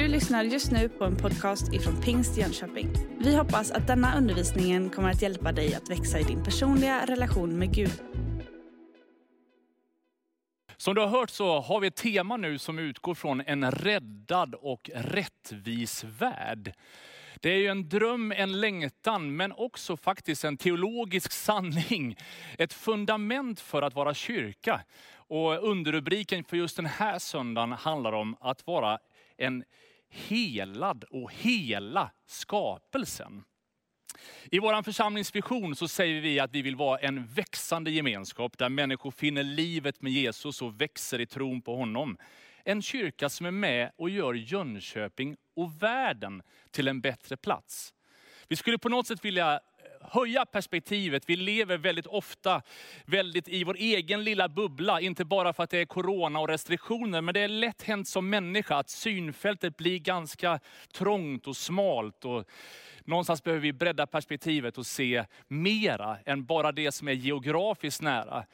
Du lyssnar just nu på en podcast ifrån Pingst Jönköping. Vi hoppas att denna undervisning kommer att hjälpa dig att växa i din personliga relation med Gud. Som du har hört så har vi ett tema nu som utgår från en räddad och rättvis värld. Det är ju en dröm, en längtan, men också faktiskt en teologisk sanning. Ett fundament för att vara kyrka. Och underrubriken för just den här söndagen handlar om att vara en helad och hela skapelsen. I vår församlingsvision så säger vi att vi vill vara en växande gemenskap där människor finner livet med Jesus och växer i tron på honom. En kyrka som är med och gör Jönköping och världen till en bättre plats. Vi skulle på något sätt vilja höja perspektivet. Vi lever väldigt ofta väldigt i vår egen lilla bubbla. Inte bara för att det är corona och restriktioner, men det är lätt hänt som människa att synfältet blir ganska trångt och smalt. Och någonstans behöver vi bredda perspektivet och se mera än bara det som är geografiskt nära.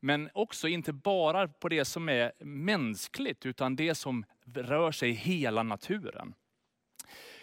Men också inte bara på det som är mänskligt, utan det som rör sig i hela naturen.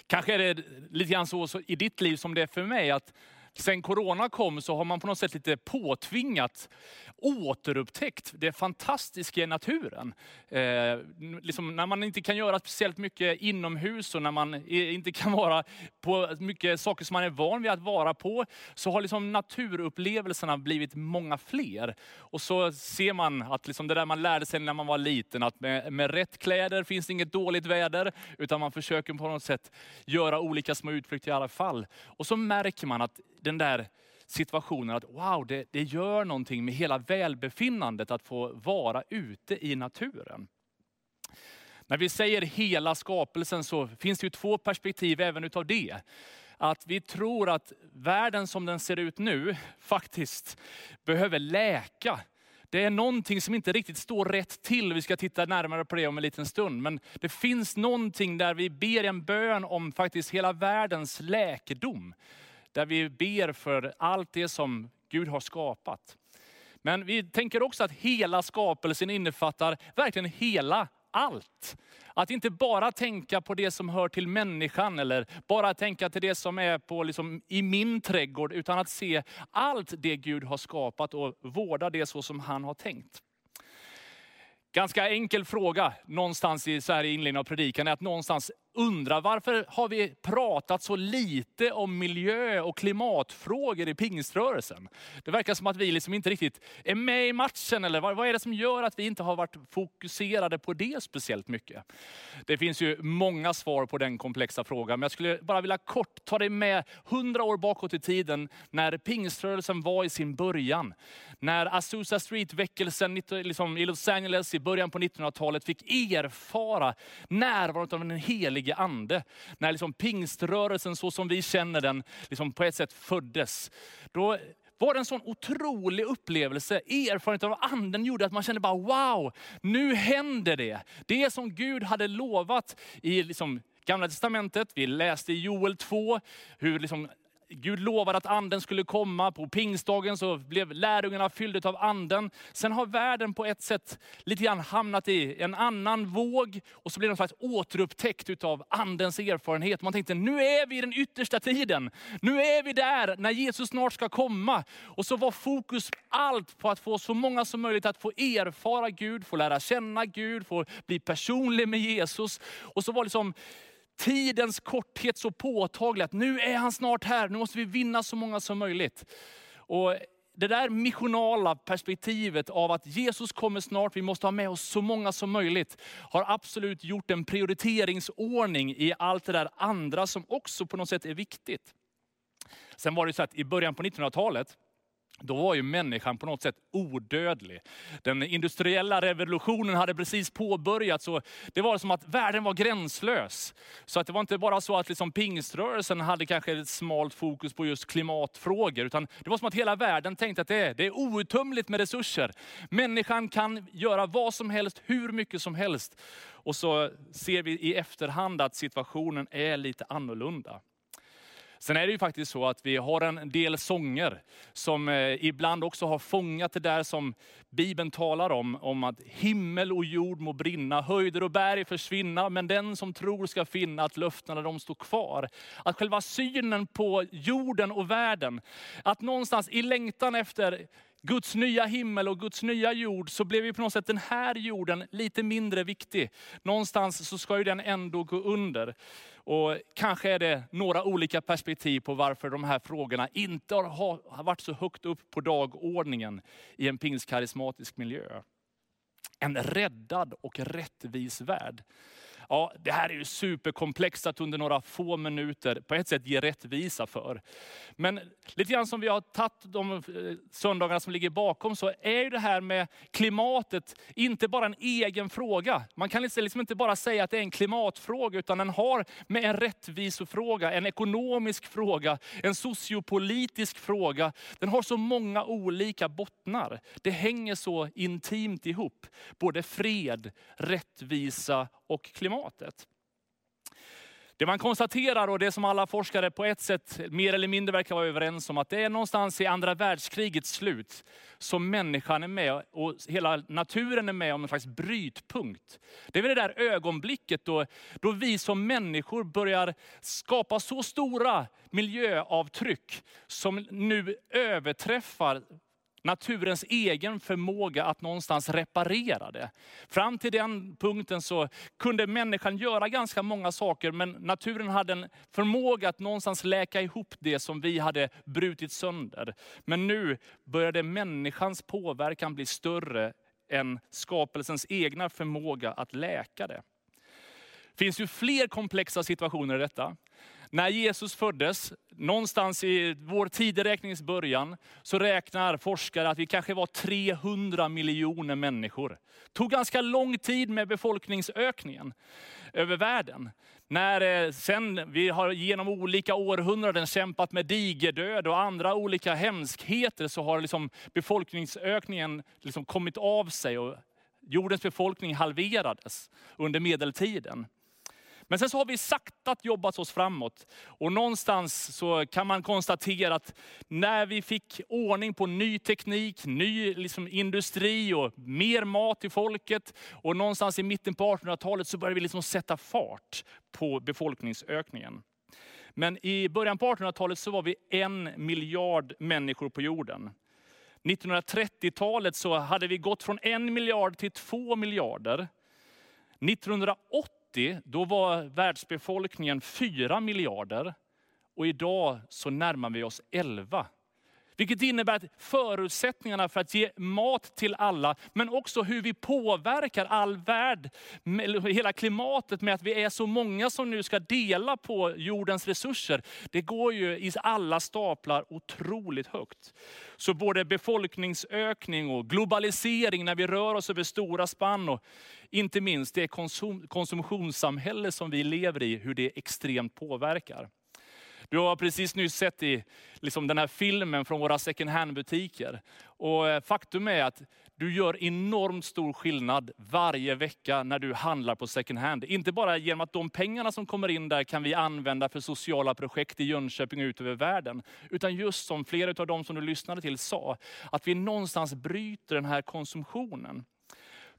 Kanske är det lite grann så i ditt liv som det är för mig, att Sen corona kom så har man på något sätt lite påtvingat återupptäckt det fantastiska i naturen. Eh, liksom när man inte kan göra speciellt mycket inomhus och när man inte kan vara på mycket saker som man är van vid att vara på, så har liksom naturupplevelserna blivit många fler. Och så ser man att liksom det där man lärde sig när man var liten, att med, med rätt kläder finns det inget dåligt väder, utan man försöker på något sätt göra olika små utflykter i alla fall. Och så märker man att den där situationen att wow, det, det gör någonting med hela välbefinnandet att få vara ute i naturen. När vi säger hela skapelsen så finns det ju två perspektiv även utav det. Att vi tror att världen som den ser ut nu faktiskt behöver läka. Det är någonting som inte riktigt står rätt till. Vi ska titta närmare på det om en liten stund. Men det finns någonting där vi ber en bön om faktiskt hela världens läkedom. Där vi ber för allt det som Gud har skapat. Men vi tänker också att hela skapelsen innefattar verkligen hela allt. Att inte bara tänka på det som hör till människan, eller bara tänka till det som är på, liksom, i min trädgård, utan att se allt det Gud har skapat och vårda det så som han har tänkt. Ganska enkel fråga någonstans i, så här i inledningen av predikan, är att någonstans undrar varför har vi pratat så lite om miljö och klimatfrågor i pingströrelsen? Det verkar som att vi liksom inte riktigt är med i matchen, eller vad, vad är det som gör att vi inte har varit fokuserade på det speciellt mycket? Det finns ju många svar på den komplexa frågan, men jag skulle bara vilja kort ta dig med hundra år bakåt i tiden, när pingströrelsen var i sin början. När Azusa Street-väckelsen liksom, i Los Angeles i början på 1900-talet fick erfara närvaron av en helig helige ande. När liksom pingströrelsen så som vi känner den liksom på ett sätt föddes. Då var det en sån otrolig upplevelse. Erfarenhet av anden gjorde att man kände bara wow, nu händer det. Det som Gud hade lovat i liksom Gamla Testamentet, vi läste i Joel 2, hur liksom Gud lovade att anden skulle komma. På pingstdagen så blev lärjungarna fyllda av anden. Sen har världen på ett sätt lite grann hamnat i en annan våg. Och så blir de faktiskt återupptäckt av andens erfarenhet. Man tänkte, nu är vi i den yttersta tiden. Nu är vi där när Jesus snart ska komma. Och så var fokus allt på att få så många som möjligt att få erfara Gud, få lära känna Gud, få bli personlig med Jesus. Och så var liksom tidens korthet så påtaglig att nu är han snart här, nu måste vi vinna så många som möjligt. Och det där missionala perspektivet av att Jesus kommer snart, vi måste ha med oss så många som möjligt, har absolut gjort en prioriteringsordning i allt det där andra som också på något sätt är viktigt. Sen var det så att i början på 1900-talet, då var ju människan på något sätt odödlig. Den industriella revolutionen hade precis påbörjats och det var som att världen var gränslös. Så att det var inte bara så att liksom pingströrelsen hade kanske ett smalt fokus på just klimatfrågor, utan det var som att hela världen tänkte att det är, det är outtömligt med resurser. Människan kan göra vad som helst, hur mycket som helst. Och så ser vi i efterhand att situationen är lite annorlunda. Sen är det ju faktiskt så att vi har en del sånger som eh, ibland också har fångat det där som Bibeln talar om, om att himmel och jord må brinna, höjder och berg försvinna, men den som tror ska finna att löftena de står kvar. Att själva synen på jorden och världen, att någonstans i längtan efter Guds nya himmel och Guds nya jord, så blev ju på något sätt den här jorden lite mindre viktig. Någonstans så ska ju den ändå gå under. Och kanske är det några olika perspektiv på varför de här frågorna inte har varit så högt upp på dagordningen i en pingstkarismatisk miljö. En räddad och rättvis värld. Ja, det här är ju superkomplext att under några få minuter på ett sätt ge rättvisa för. Men lite grann som vi har tagit de eh, söndagarna som ligger bakom, så är ju det här med klimatet inte bara en egen fråga. Man kan liksom, liksom inte bara säga att det är en klimatfråga, utan den har med en rättvisefråga, en ekonomisk fråga, en sociopolitisk fråga. Den har så många olika bottnar. Det hänger så intimt ihop. Både fred, rättvisa och klimatet. Det man konstaterar och det som alla forskare på ett sätt mer eller mindre verkar vara överens om, att det är någonstans i andra världskrigets slut som människan är med och hela naturen är med om en slags brytpunkt. Det är väl det där ögonblicket då, då vi som människor börjar skapa så stora miljöavtryck som nu överträffar naturens egen förmåga att någonstans reparera det. Fram till den punkten så kunde människan göra ganska många saker, men naturen hade en förmåga att någonstans läka ihop det som vi hade brutit sönder. Men nu började människans påverkan bli större än skapelsens egna förmåga att läka det. Det finns ju fler komplexa situationer i detta. När Jesus föddes, någonstans i vår tideräknings början, så räknar forskare att vi kanske var 300 miljoner människor. Det tog ganska lång tid med befolkningsökningen över världen. När eh, sen vi har genom olika århundraden kämpat med digerdöd och andra olika hemskheter, så har liksom befolkningsökningen liksom kommit av sig och jordens befolkning halverades under medeltiden. Men sen så har vi saktat jobbat oss framåt. Och någonstans så kan man konstatera att när vi fick ordning på ny teknik, ny liksom industri och mer mat till folket. Och någonstans i mitten på 1800-talet så började vi liksom sätta fart på befolkningsökningen. Men i början på 1800-talet så var vi en miljard människor på jorden. 1930-talet så hade vi gått från en miljard till två miljarder. 1980 1990 då var världsbefolkningen 4 miljarder och idag så närmar vi oss 11. Vilket innebär att förutsättningarna för att ge mat till alla, men också hur vi påverkar all värld, hela klimatet med att vi är så många som nu ska dela på jordens resurser. Det går ju i alla staplar otroligt högt. Så både befolkningsökning och globalisering när vi rör oss över stora spann och inte minst det konsum konsumtionssamhälle som vi lever i, hur det extremt påverkar. Du har precis nyss sett i liksom den här filmen från våra second hand-butiker. Och eh, faktum är att du gör enormt stor skillnad varje vecka när du handlar på second hand. Inte bara genom att de pengarna som kommer in där kan vi använda för sociala projekt i Jönköping och ut över världen. Utan just som flera av de som du lyssnade till sa, att vi någonstans bryter den här konsumtionen.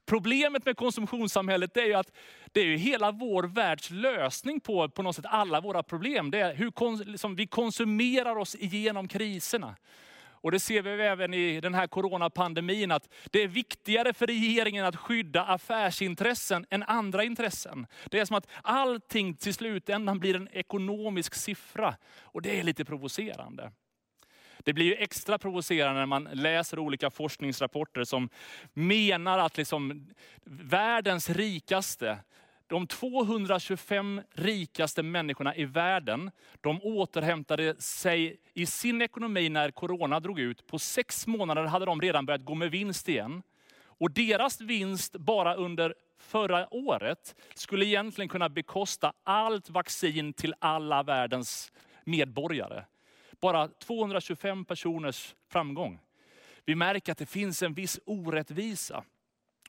Problemet med konsumtionssamhället är ju att det är hela vår världs lösning på, på något sätt alla våra problem. Det är hur kon, liksom, vi konsumerar oss igenom kriserna. Och det ser vi även i den här coronapandemin, att det är viktigare för regeringen att skydda affärsintressen än andra intressen. Det är som att allting till slutändan blir en ekonomisk siffra. Och det är lite provocerande. Det blir ju extra provocerande när man läser olika forskningsrapporter som menar att liksom världens rikaste, de 225 rikaste människorna i världen, de återhämtade sig i sin ekonomi när corona drog ut. På sex månader hade de redan börjat gå med vinst igen. Och deras vinst bara under förra året skulle egentligen kunna bekosta allt vaccin till alla världens medborgare bara 225 personers framgång. Vi märker att det finns en viss orättvisa.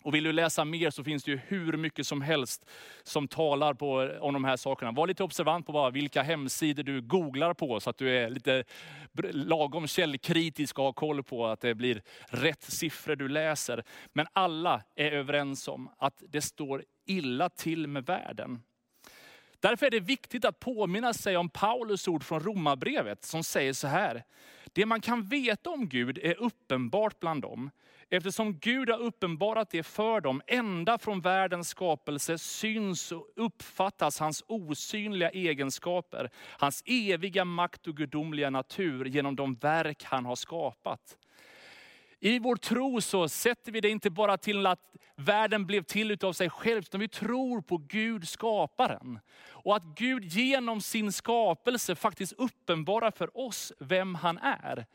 Och vill du läsa mer så finns det ju hur mycket som helst som talar på, om de här sakerna. Var lite observant på bara vilka hemsidor du googlar på så att du är lite lagom källkritisk och har koll på att det blir rätt siffror du läser. Men alla är överens om att det står illa till med världen. Därför är det viktigt att påminna sig om Paulus ord från Romarbrevet som säger så här. Det man kan veta om Gud är uppenbart bland dem. Eftersom Gud har uppenbarat det för dem, ända från världens skapelse syns och uppfattas hans osynliga egenskaper, hans eviga makt och gudomliga natur genom de verk han har skapat. I vår tro så sätter vi det inte bara till att världen blev till utav sig själv, utan vi tror på Gud skaparen. Och att Gud genom sin skapelse faktiskt uppenbarar för oss vem han är.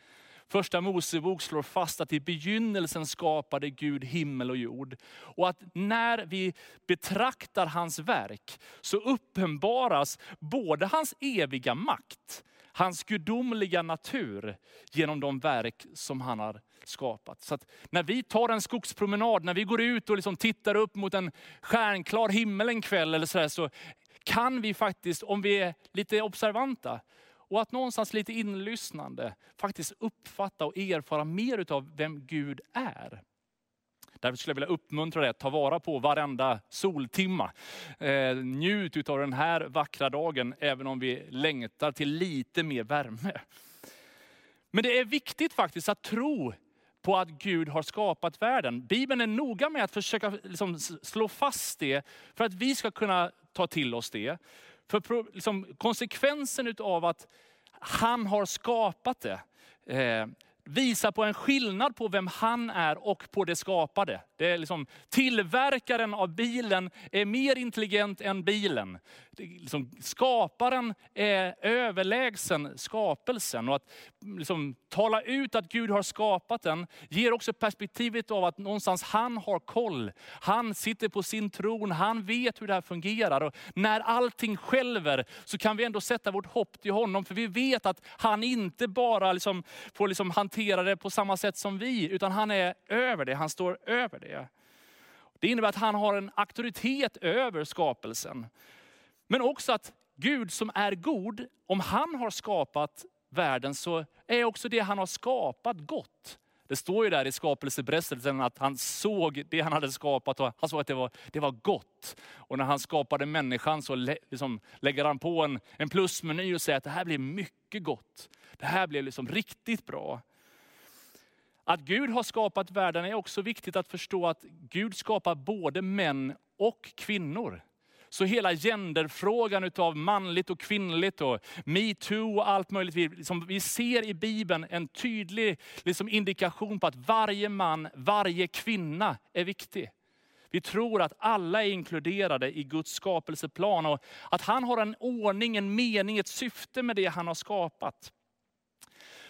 Första Mosebok slår fast att i begynnelsen skapade Gud himmel och jord. Och att när vi betraktar hans verk så uppenbaras både hans eviga makt, hans gudomliga natur genom de verk som han har skapat. Så när vi tar en skogspromenad, när vi går ut och liksom tittar upp mot en stjärnklar himmel en kväll eller så, där, så kan vi faktiskt, om vi är lite observanta, och att någonstans lite inlyssnande faktiskt uppfatta och erfara mer av vem Gud är. Därför skulle jag vilja uppmuntra dig att ta vara på varenda soltimma. Eh, njut av den här vackra dagen, även om vi längtar till lite mer värme. Men det är viktigt faktiskt att tro på att Gud har skapat världen. Bibeln är noga med att försöka liksom slå fast det, för att vi ska kunna ta till oss det. För liksom, konsekvensen av att han har skapat det, eh, visar på en skillnad på vem han är och på det skapade. Det är liksom, tillverkaren av bilen är mer intelligent än bilen. Liksom, skaparen är överlägsen skapelsen. Och att liksom, tala ut att Gud har skapat den ger också perspektivet av att någonstans han har koll. Han sitter på sin tron, han vet hur det här fungerar. Och när allting skälver så kan vi ändå sätta vårt hopp till honom. För vi vet att han inte bara liksom får liksom hantera det på samma sätt som vi, utan han är över det, han står över det. Det innebär att han har en auktoritet över skapelsen. Men också att Gud som är god, om han har skapat världen så är också det han har skapat gott. Det står ju där i skapelseberättelsen att han såg det han hade skapat och han såg att det var, det var gott. Och när han skapade människan så liksom lägger han på en, en plusmeny och säger att det här blir mycket gott. Det här blir liksom riktigt bra. Att Gud har skapat världen är också viktigt att förstå att Gud skapar både män och kvinnor. Så hela genderfrågan utav manligt och kvinnligt och metoo och allt möjligt. Vi, liksom, vi ser i Bibeln en tydlig liksom, indikation på att varje man, varje kvinna är viktig. Vi tror att alla är inkluderade i Guds skapelseplan och att han har en ordning, en mening, ett syfte med det han har skapat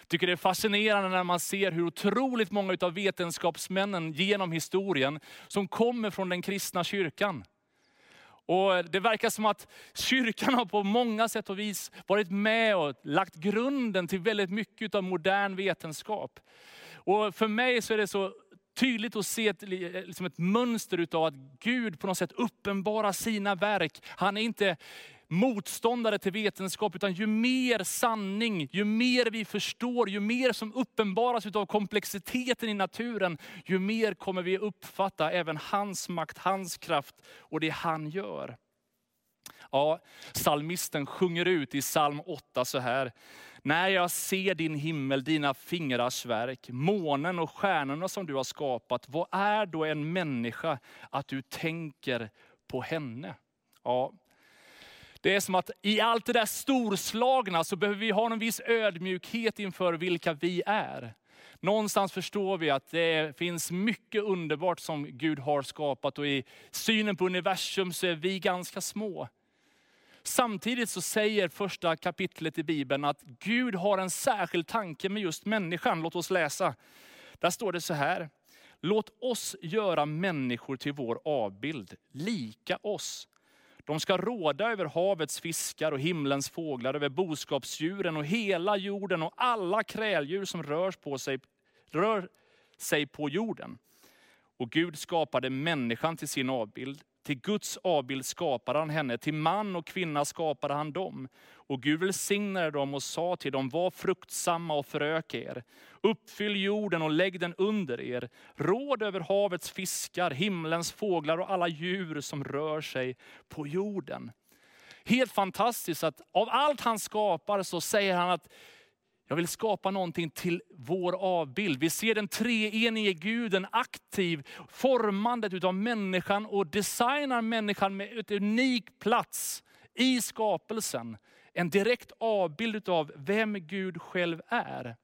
Jag tycker det är fascinerande när man ser hur otroligt många av vetenskapsmännen genom historien, som kommer från den kristna kyrkan. Och Det verkar som att kyrkan har på många sätt och vis varit med och lagt grunden till väldigt mycket av modern vetenskap. Och För mig så är det så tydligt att se ett, liksom ett mönster utav att Gud på något sätt uppenbarar sina verk. Han är inte motståndare till vetenskap, utan ju mer sanning, ju mer vi förstår, ju mer som uppenbaras av komplexiteten i naturen, ju mer kommer vi uppfatta även hans makt, hans kraft och det han gör. Ja, salmisten sjunger ut i psalm 8 så här. När jag ser din himmel, dina fingrars verk, månen och stjärnorna som du har skapat, vad är då en människa att du tänker på henne? Ja, det är som att i allt det där storslagna så behöver vi ha en viss ödmjukhet inför vilka vi är. Någonstans förstår vi att det finns mycket underbart som Gud har skapat och i synen på universum så är vi ganska små. Samtidigt så säger första kapitlet i Bibeln att Gud har en särskild tanke med just människan. Låt oss läsa. Där står det så här. Låt oss göra människor till vår avbild, lika oss. De ska råda över havets fiskar och himlens fåglar, över boskapsdjuren och hela jorden och alla kräldjur som rör, på sig, rör sig på jorden. Och Gud skapade människan till sin avbild. Till Guds avbild skapade han henne, till man och kvinna skapade han dem. Och Gud välsignade dem och sa till dem, var fruktsamma och föröka er. Uppfyll jorden och lägg den under er. Råd över havets fiskar, himlens fåglar och alla djur som rör sig på jorden. Helt fantastiskt att av allt han skapar så säger han att jag vill skapa någonting till vår avbild. Vi ser den treenige guden aktiv, formandet av människan och designar människan med ett unik plats i skapelsen. En direkt avbild av vem Gud själv är.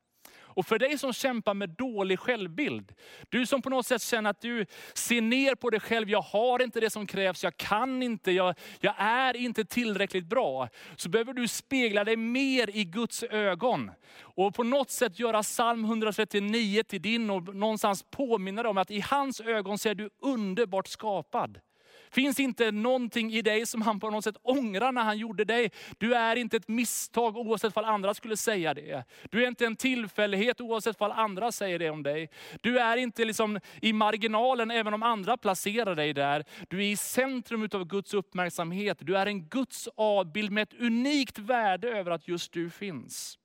Och för dig som kämpar med dålig självbild, du som på något sätt känner att du ser ner på dig själv, jag har inte det som krävs, jag kan inte, jag, jag är inte tillräckligt bra. Så behöver du spegla dig mer i Guds ögon. Och på något sätt göra psalm 139 till din och någonstans påminna dig om att i hans ögon så är du underbart skapad. Finns inte någonting i dig som han på något sätt ångrar när han gjorde dig. Du är inte ett misstag oavsett om andra skulle säga det. Du är inte en tillfällighet oavsett om andra säger det om dig. Du är inte liksom i marginalen även om andra placerar dig där. Du är i centrum av Guds uppmärksamhet. Du är en Guds avbild med ett unikt värde över att just du finns.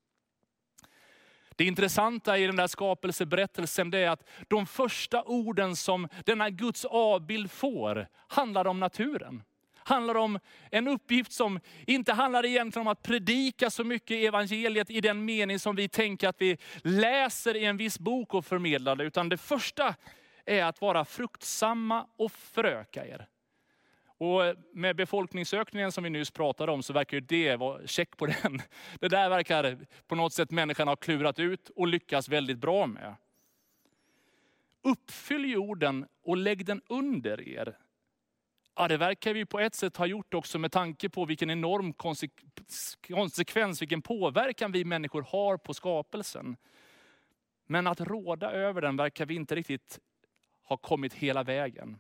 Det intressanta i den där skapelseberättelsen är att de första orden som denna Guds avbild får, handlar om naturen. Handlar om en uppgift som inte handlar egentligen om att predika så mycket evangeliet i den mening som vi tänker att vi läser i en viss bok och förmedlar det. Utan det första är att vara fruktsamma och föröka er. Och med befolkningsökningen som vi nyss pratade om så verkar det vara check på den. Det där verkar på något sätt människan ha klurat ut och lyckats väldigt bra med. Uppfyll jorden och lägg den under er. Ja, det verkar vi på ett sätt ha gjort också med tanke på vilken enorm konsekvens, vilken påverkan vi människor har på skapelsen. Men att råda över den verkar vi inte riktigt ha kommit hela vägen.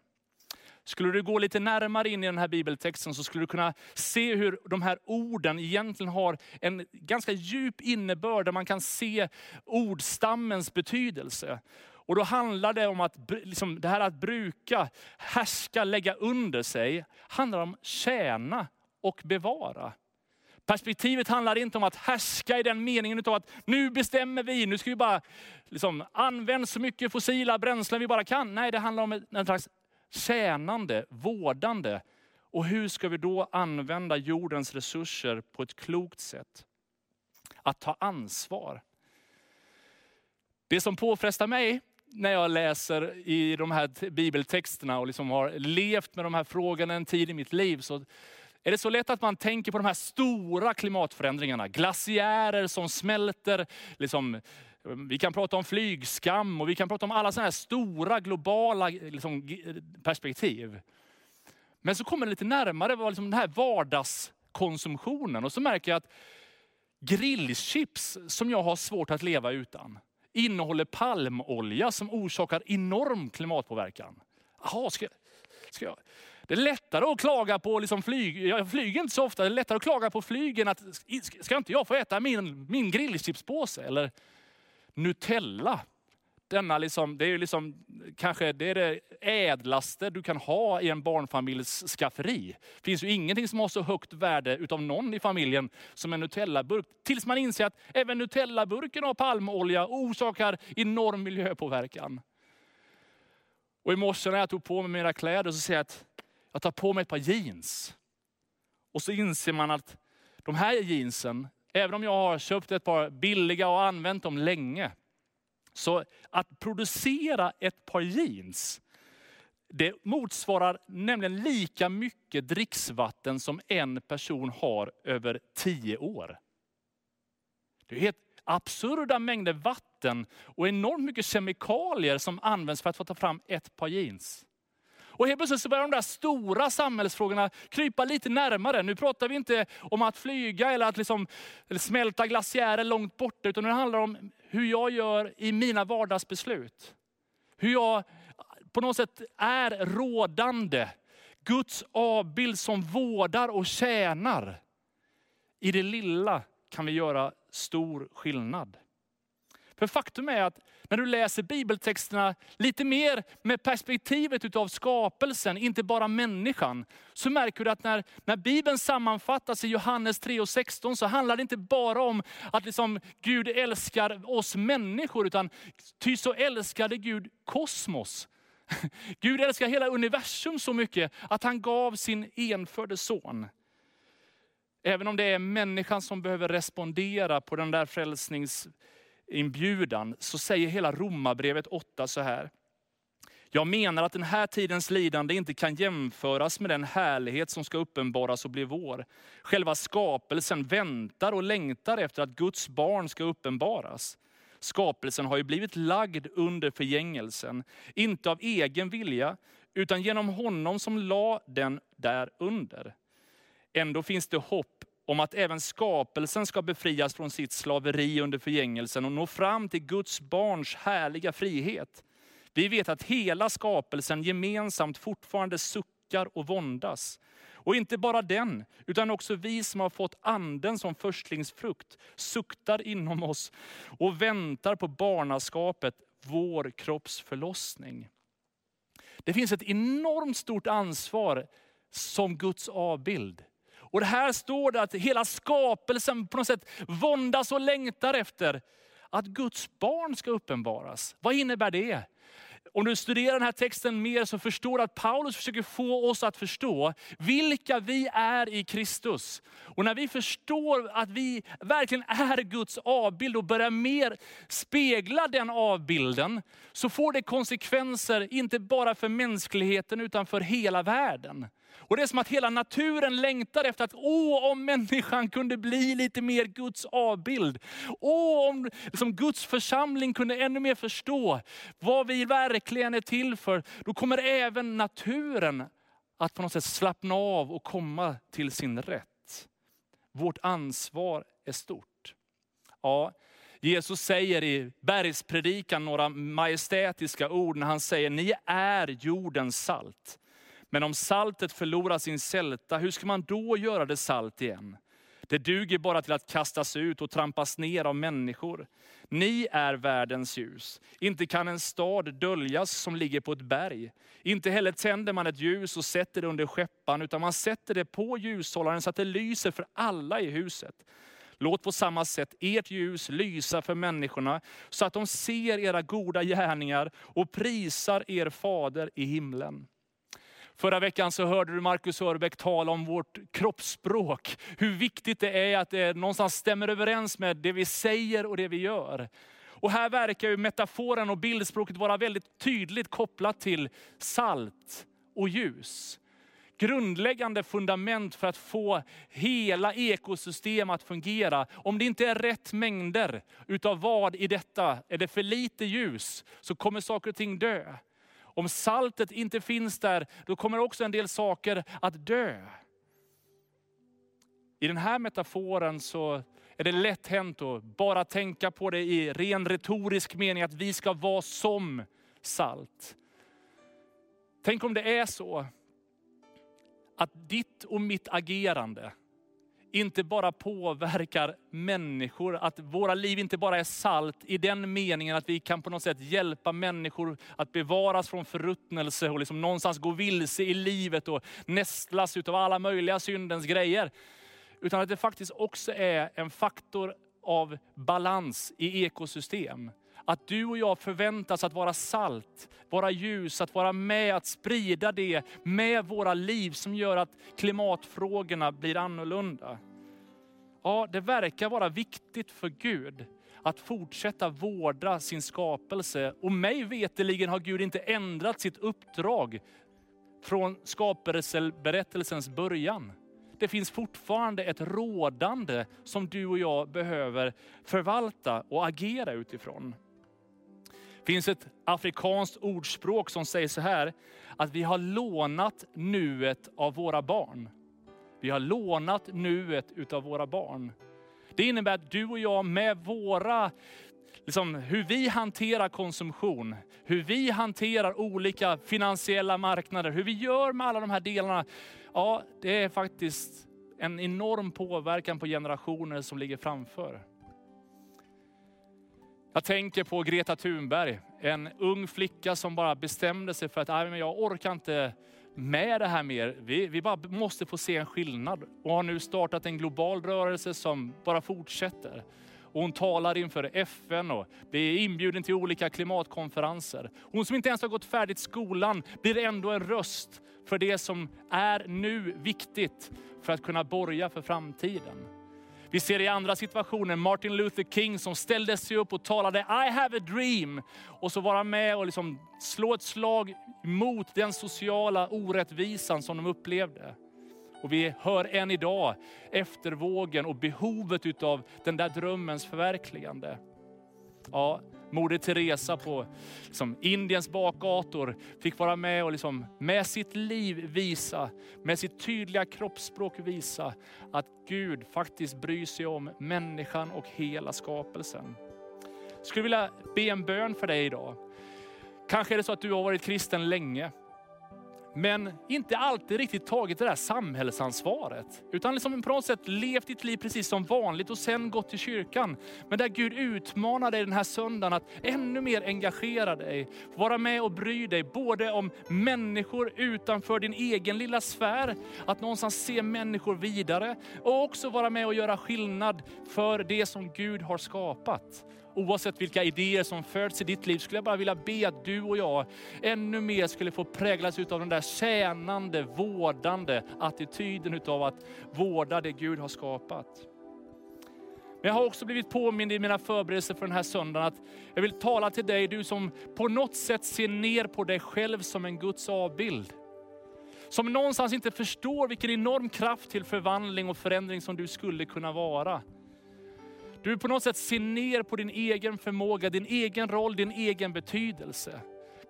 Skulle du gå lite närmare in i den här bibeltexten så skulle du kunna se hur de här orden egentligen har en ganska djup innebörd, där man kan se ordstammens betydelse. Och då handlar det om att liksom, det här att bruka, härska, lägga under sig, handlar om tjäna och bevara. Perspektivet handlar inte om att härska i den meningen av att nu bestämmer vi, nu ska vi bara liksom, använda så mycket fossila bränslen vi bara kan. Nej, det handlar om en slags tjänande, vårdande. Och hur ska vi då använda jordens resurser på ett klokt sätt? Att ta ansvar. Det som påfrestar mig när jag läser i de här bibeltexterna och liksom har levt med de här frågorna en tid i mitt liv, så är det så lätt att man tänker på de här stora klimatförändringarna. Glaciärer som smälter, liksom Ehm, vi kan prata om flygskam och vi kan prata om alla sådana här stora globala liksom, perspektiv. Men så kommer det lite närmare vad liksom den här vardagskonsumtionen och så märker jag att grillchips som jag har svårt att leva utan, innehåller palmolja som orsakar enorm klimatpåverkan. Aha, ska, ska jag, det är lättare att klaga på liksom flyg, jag flyger inte så ofta, det är lättare att klaga på flygen att ska inte jag få äta min, min grillchipspåse? Eller Nutella. Denna liksom, det är liksom, kanske det, är det ädlaste du kan ha i en barnfamiljs skafferi. Det finns ju ingenting som har så högt värde utav någon i familjen som en Nutella-burk. Tills man inser att även Nutella-burken har palmolja och orsakar enorm miljöpåverkan. Och i morse när jag tog på mig mina kläder så ser jag att jag tar på mig ett par jeans. Och så inser man att de här jeansen Även om jag har köpt ett par billiga och använt dem länge. Så att producera ett par jeans, det motsvarar nämligen lika mycket dricksvatten som en person har över tio år. Det är helt absurda mängder vatten och enormt mycket kemikalier som används för att få ta fram ett par jeans. Och helt plötsligt så börjar de där stora samhällsfrågorna krypa lite närmare. Nu pratar vi inte om att flyga eller att liksom, eller smälta glaciärer långt borta, utan det handlar om hur jag gör i mina vardagsbeslut. Hur jag på något sätt är rådande. Guds avbild som vårdar och tjänar. I det lilla kan vi göra stor skillnad. För faktum är att när du läser bibeltexterna lite mer med perspektivet utav skapelsen, inte bara människan, så märker du att när, när Bibeln sammanfattas i Johannes 3 och 16 så handlar det inte bara om att liksom Gud älskar oss människor, utan ty så älskade Gud kosmos. Gud älskar hela universum så mycket att han gav sin enfödde son. Även om det är människan som behöver respondera på den där frälsnings, inbjudan, så säger hela Romarbrevet 8 så här. Jag menar att den här tidens lidande inte kan jämföras med den härlighet som ska uppenbaras och bli vår. Själva skapelsen väntar och längtar efter att Guds barn ska uppenbaras. Skapelsen har ju blivit lagd under förgängelsen, inte av egen vilja, utan genom honom som la den där under. Ändå finns det hopp om att även skapelsen ska befrias från sitt slaveri under förgängelsen och nå fram till Guds barns härliga frihet. Vi vet att hela skapelsen gemensamt fortfarande suckar och våndas. Och inte bara den, utan också vi som har fått anden som förstlingsfrukt, suktar inom oss och väntar på barnaskapet, vår kropps förlossning. Det finns ett enormt stort ansvar som Guds avbild. Och det här står det att hela skapelsen på något sätt våndas och längtar efter att Guds barn ska uppenbaras. Vad innebär det? Om du studerar den här texten mer så förstår du att Paulus försöker få oss att förstå vilka vi är i Kristus. Och när vi förstår att vi verkligen är Guds avbild och börjar mer spegla den avbilden, så får det konsekvenser, inte bara för mänskligheten utan för hela världen. Och Det är som att hela naturen längtar efter att, åh om människan kunde bli lite mer Guds avbild. Åh om liksom Guds församling kunde ännu mer förstå vad vi verkligen är till för. Då kommer även naturen att på något sätt slappna av och komma till sin rätt. Vårt ansvar är stort. Ja, Jesus säger i bergspredikan några majestätiska ord när han säger, ni är jordens salt. Men om saltet förlorar sin sälta, hur ska man då göra det salt igen? Det duger bara till att kastas ut och trampas ner av människor. Ni är världens ljus. Inte kan en stad döljas som ligger på ett berg. Inte heller tänder man ett ljus och sätter det under skeppan, utan man sätter det på ljushållaren så att det lyser för alla i huset. Låt på samma sätt ert ljus lysa för människorna, så att de ser era goda gärningar och prisar er fader i himlen. Förra veckan så hörde du Marcus Örbeck tala om vårt kroppsspråk. Hur viktigt det är att det någonstans stämmer överens med det vi säger och det vi gör. Och här verkar ju metaforen och bildspråket vara väldigt tydligt kopplat till salt och ljus. Grundläggande fundament för att få hela ekosystem att fungera. Om det inte är rätt mängder utav vad i detta, är det för lite ljus så kommer saker och ting dö. Om saltet inte finns där, då kommer också en del saker att dö. I den här metaforen så är det lätt hänt att bara tänka på det i ren retorisk mening, att vi ska vara som salt. Tänk om det är så att ditt och mitt agerande inte bara påverkar människor, att våra liv inte bara är salt i den meningen att vi kan på något sätt hjälpa människor att bevaras från förruttnelse och liksom någonstans gå vilse i livet och nästlas av alla möjliga syndens grejer. Utan att det faktiskt också är en faktor av balans i ekosystem. Att du och jag förväntas att vara salt, vara ljus, att vara med att sprida det med våra liv som gör att klimatfrågorna blir annorlunda. Ja, det verkar vara viktigt för Gud att fortsätta vårda sin skapelse. Och mig veteligen har Gud inte ändrat sitt uppdrag från skapelseberättelsens början. Det finns fortfarande ett rådande som du och jag behöver förvalta och agera utifrån. Det finns ett afrikanskt ordspråk som säger så här, att vi har lånat nuet av våra barn. Vi har lånat nuet utav våra barn. Det innebär att du och jag med våra, liksom, hur vi hanterar konsumtion, hur vi hanterar olika finansiella marknader, hur vi gör med alla de här delarna. Ja, det är faktiskt en enorm påverkan på generationer som ligger framför. Jag tänker på Greta Thunberg, en ung flicka som bara bestämde sig för att Nej, jag orkar inte med det här mer. Vi, vi bara måste få se en skillnad och har nu startat en global rörelse som bara fortsätter. Och hon talar inför FN och blir inbjuden till olika klimatkonferenser. Hon som inte ens har gått färdigt skolan blir ändå en röst för det som är nu viktigt för att kunna borga för framtiden. Vi ser i andra situationer Martin Luther King som ställde sig upp och talade I have a dream. Och så vara med och liksom slå ett slag mot den sociala orättvisan som de upplevde. Och vi hör än idag eftervågen och behovet utav den där drömmens förverkligande. Ja, Moder Teresa på liksom, Indiens bakgator fick vara med och liksom, med sitt liv visa, med sitt tydliga kroppsspråk visa att Gud faktiskt bryr sig om människan och hela skapelsen. Jag skulle vilja be en bön för dig idag. Kanske är det så att du har varit kristen länge men inte alltid riktigt tagit det där samhällsansvaret. Utan liksom på något sätt levt ditt liv precis som vanligt och sen gått till kyrkan. Men där Gud utmanar dig den här söndagen att ännu mer engagera dig. Vara med och bry dig både om människor utanför din egen lilla sfär, att någonstans se människor vidare och också vara med och göra skillnad för det som Gud har skapat oavsett vilka idéer som föds i ditt liv, skulle jag bara vilja be att du och jag ännu mer skulle få präglas av den där tjänande, vårdande attityden utav att vårda det Gud har skapat. Men jag har också blivit påmind i mina förberedelser för den här söndagen att jag vill tala till dig, du som på något sätt ser ner på dig själv som en Guds avbild. Som någonstans inte förstår vilken enorm kraft till förvandling och förändring som du skulle kunna vara. Du på något sätt ser ner på din egen förmåga, din egen roll, din egen betydelse.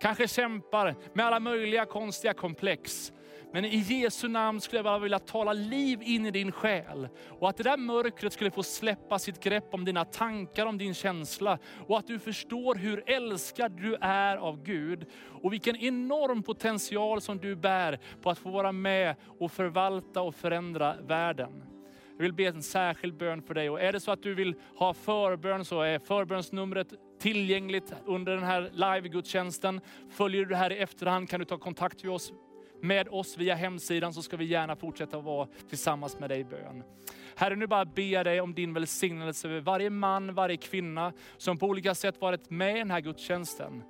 Kanske kämpar med alla möjliga konstiga komplex. Men i Jesu namn skulle jag bara vilja tala liv in i din själ. Och att det där mörkret skulle få släppa sitt grepp om dina tankar, om din känsla. Och att du förstår hur älskad du är av Gud. Och vilken enorm potential som du bär på att få vara med och förvalta och förändra världen. Jag vill be en särskild bön för dig. Och är det så att du vill ha förbön så är förbönsnumret tillgängligt under den här live-gudstjänsten. Följer du det här i efterhand kan du ta kontakt med oss, med oss via hemsidan så ska vi gärna fortsätta vara tillsammans med dig i bön. Herre, nu bara ber jag dig om din välsignelse över varje man, varje kvinna som på olika sätt varit med i den här gudstjänsten.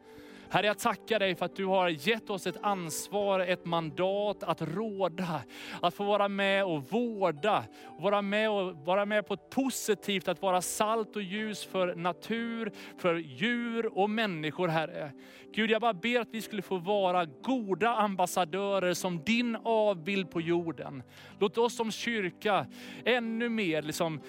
Herre, jag tackar dig för att du har gett oss ett ansvar, ett mandat att råda, att få vara med och vårda, vara med, och vara med på ett positivt, att vara salt och ljus för natur, för djur och människor Herre. Gud, jag bara ber att vi skulle få vara goda ambassadörer som din avbild på jorden. Låt oss som kyrka ännu mer liksom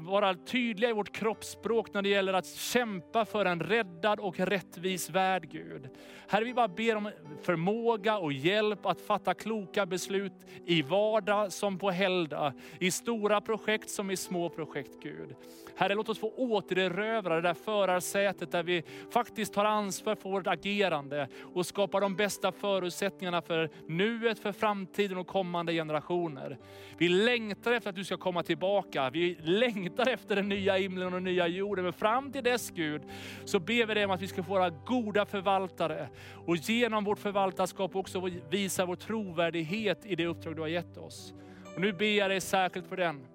vara tydliga i vårt kroppsspråk när det gäller att kämpa för en räddad och rättvis värld Gud. Herre, vi bara ber om förmåga och hjälp att fatta kloka beslut i vardag som på helgdag, i stora projekt som i små projekt Gud. Herre, låt oss få återerövra det där förarsätet där vi faktiskt tar ansvar för vårt agerande och skapar de bästa förutsättningarna för nuet, för framtiden och kommande generationer. Vi längtar efter att du ska komma tillbaka. Vi längtar efter den nya himlen och den nya jorden. Men fram till dess Gud, så ber vi dig om att vi ska få vara goda förvaltare och genom vårt förvaltarskap också visa vår trovärdighet i det uppdrag du har gett oss. Och nu ber jag dig särskilt för den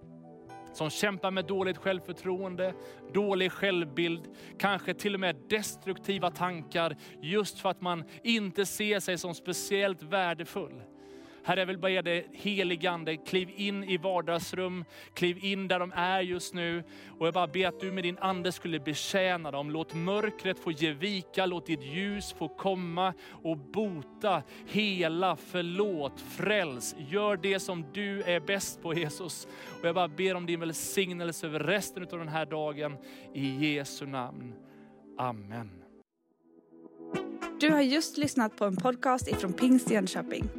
som kämpar med dåligt självförtroende, dålig självbild, kanske till och med destruktiva tankar just för att man inte ser sig som speciellt värdefull. Herre, jag vill be dig, heligande, kliv in i vardagsrum, kliv in där de är just nu. Och jag bara ber att du med din ande skulle betjäna dem. Låt mörkret få ge vika, låt ditt ljus få komma och bota, hela, förlåt, fräls. Gör det som du är bäst på Jesus. Och jag bara ber om din välsignelse över resten av den här dagen. I Jesu namn. Amen. Du har just lyssnat på en podcast ifrån Pingst Jönköping.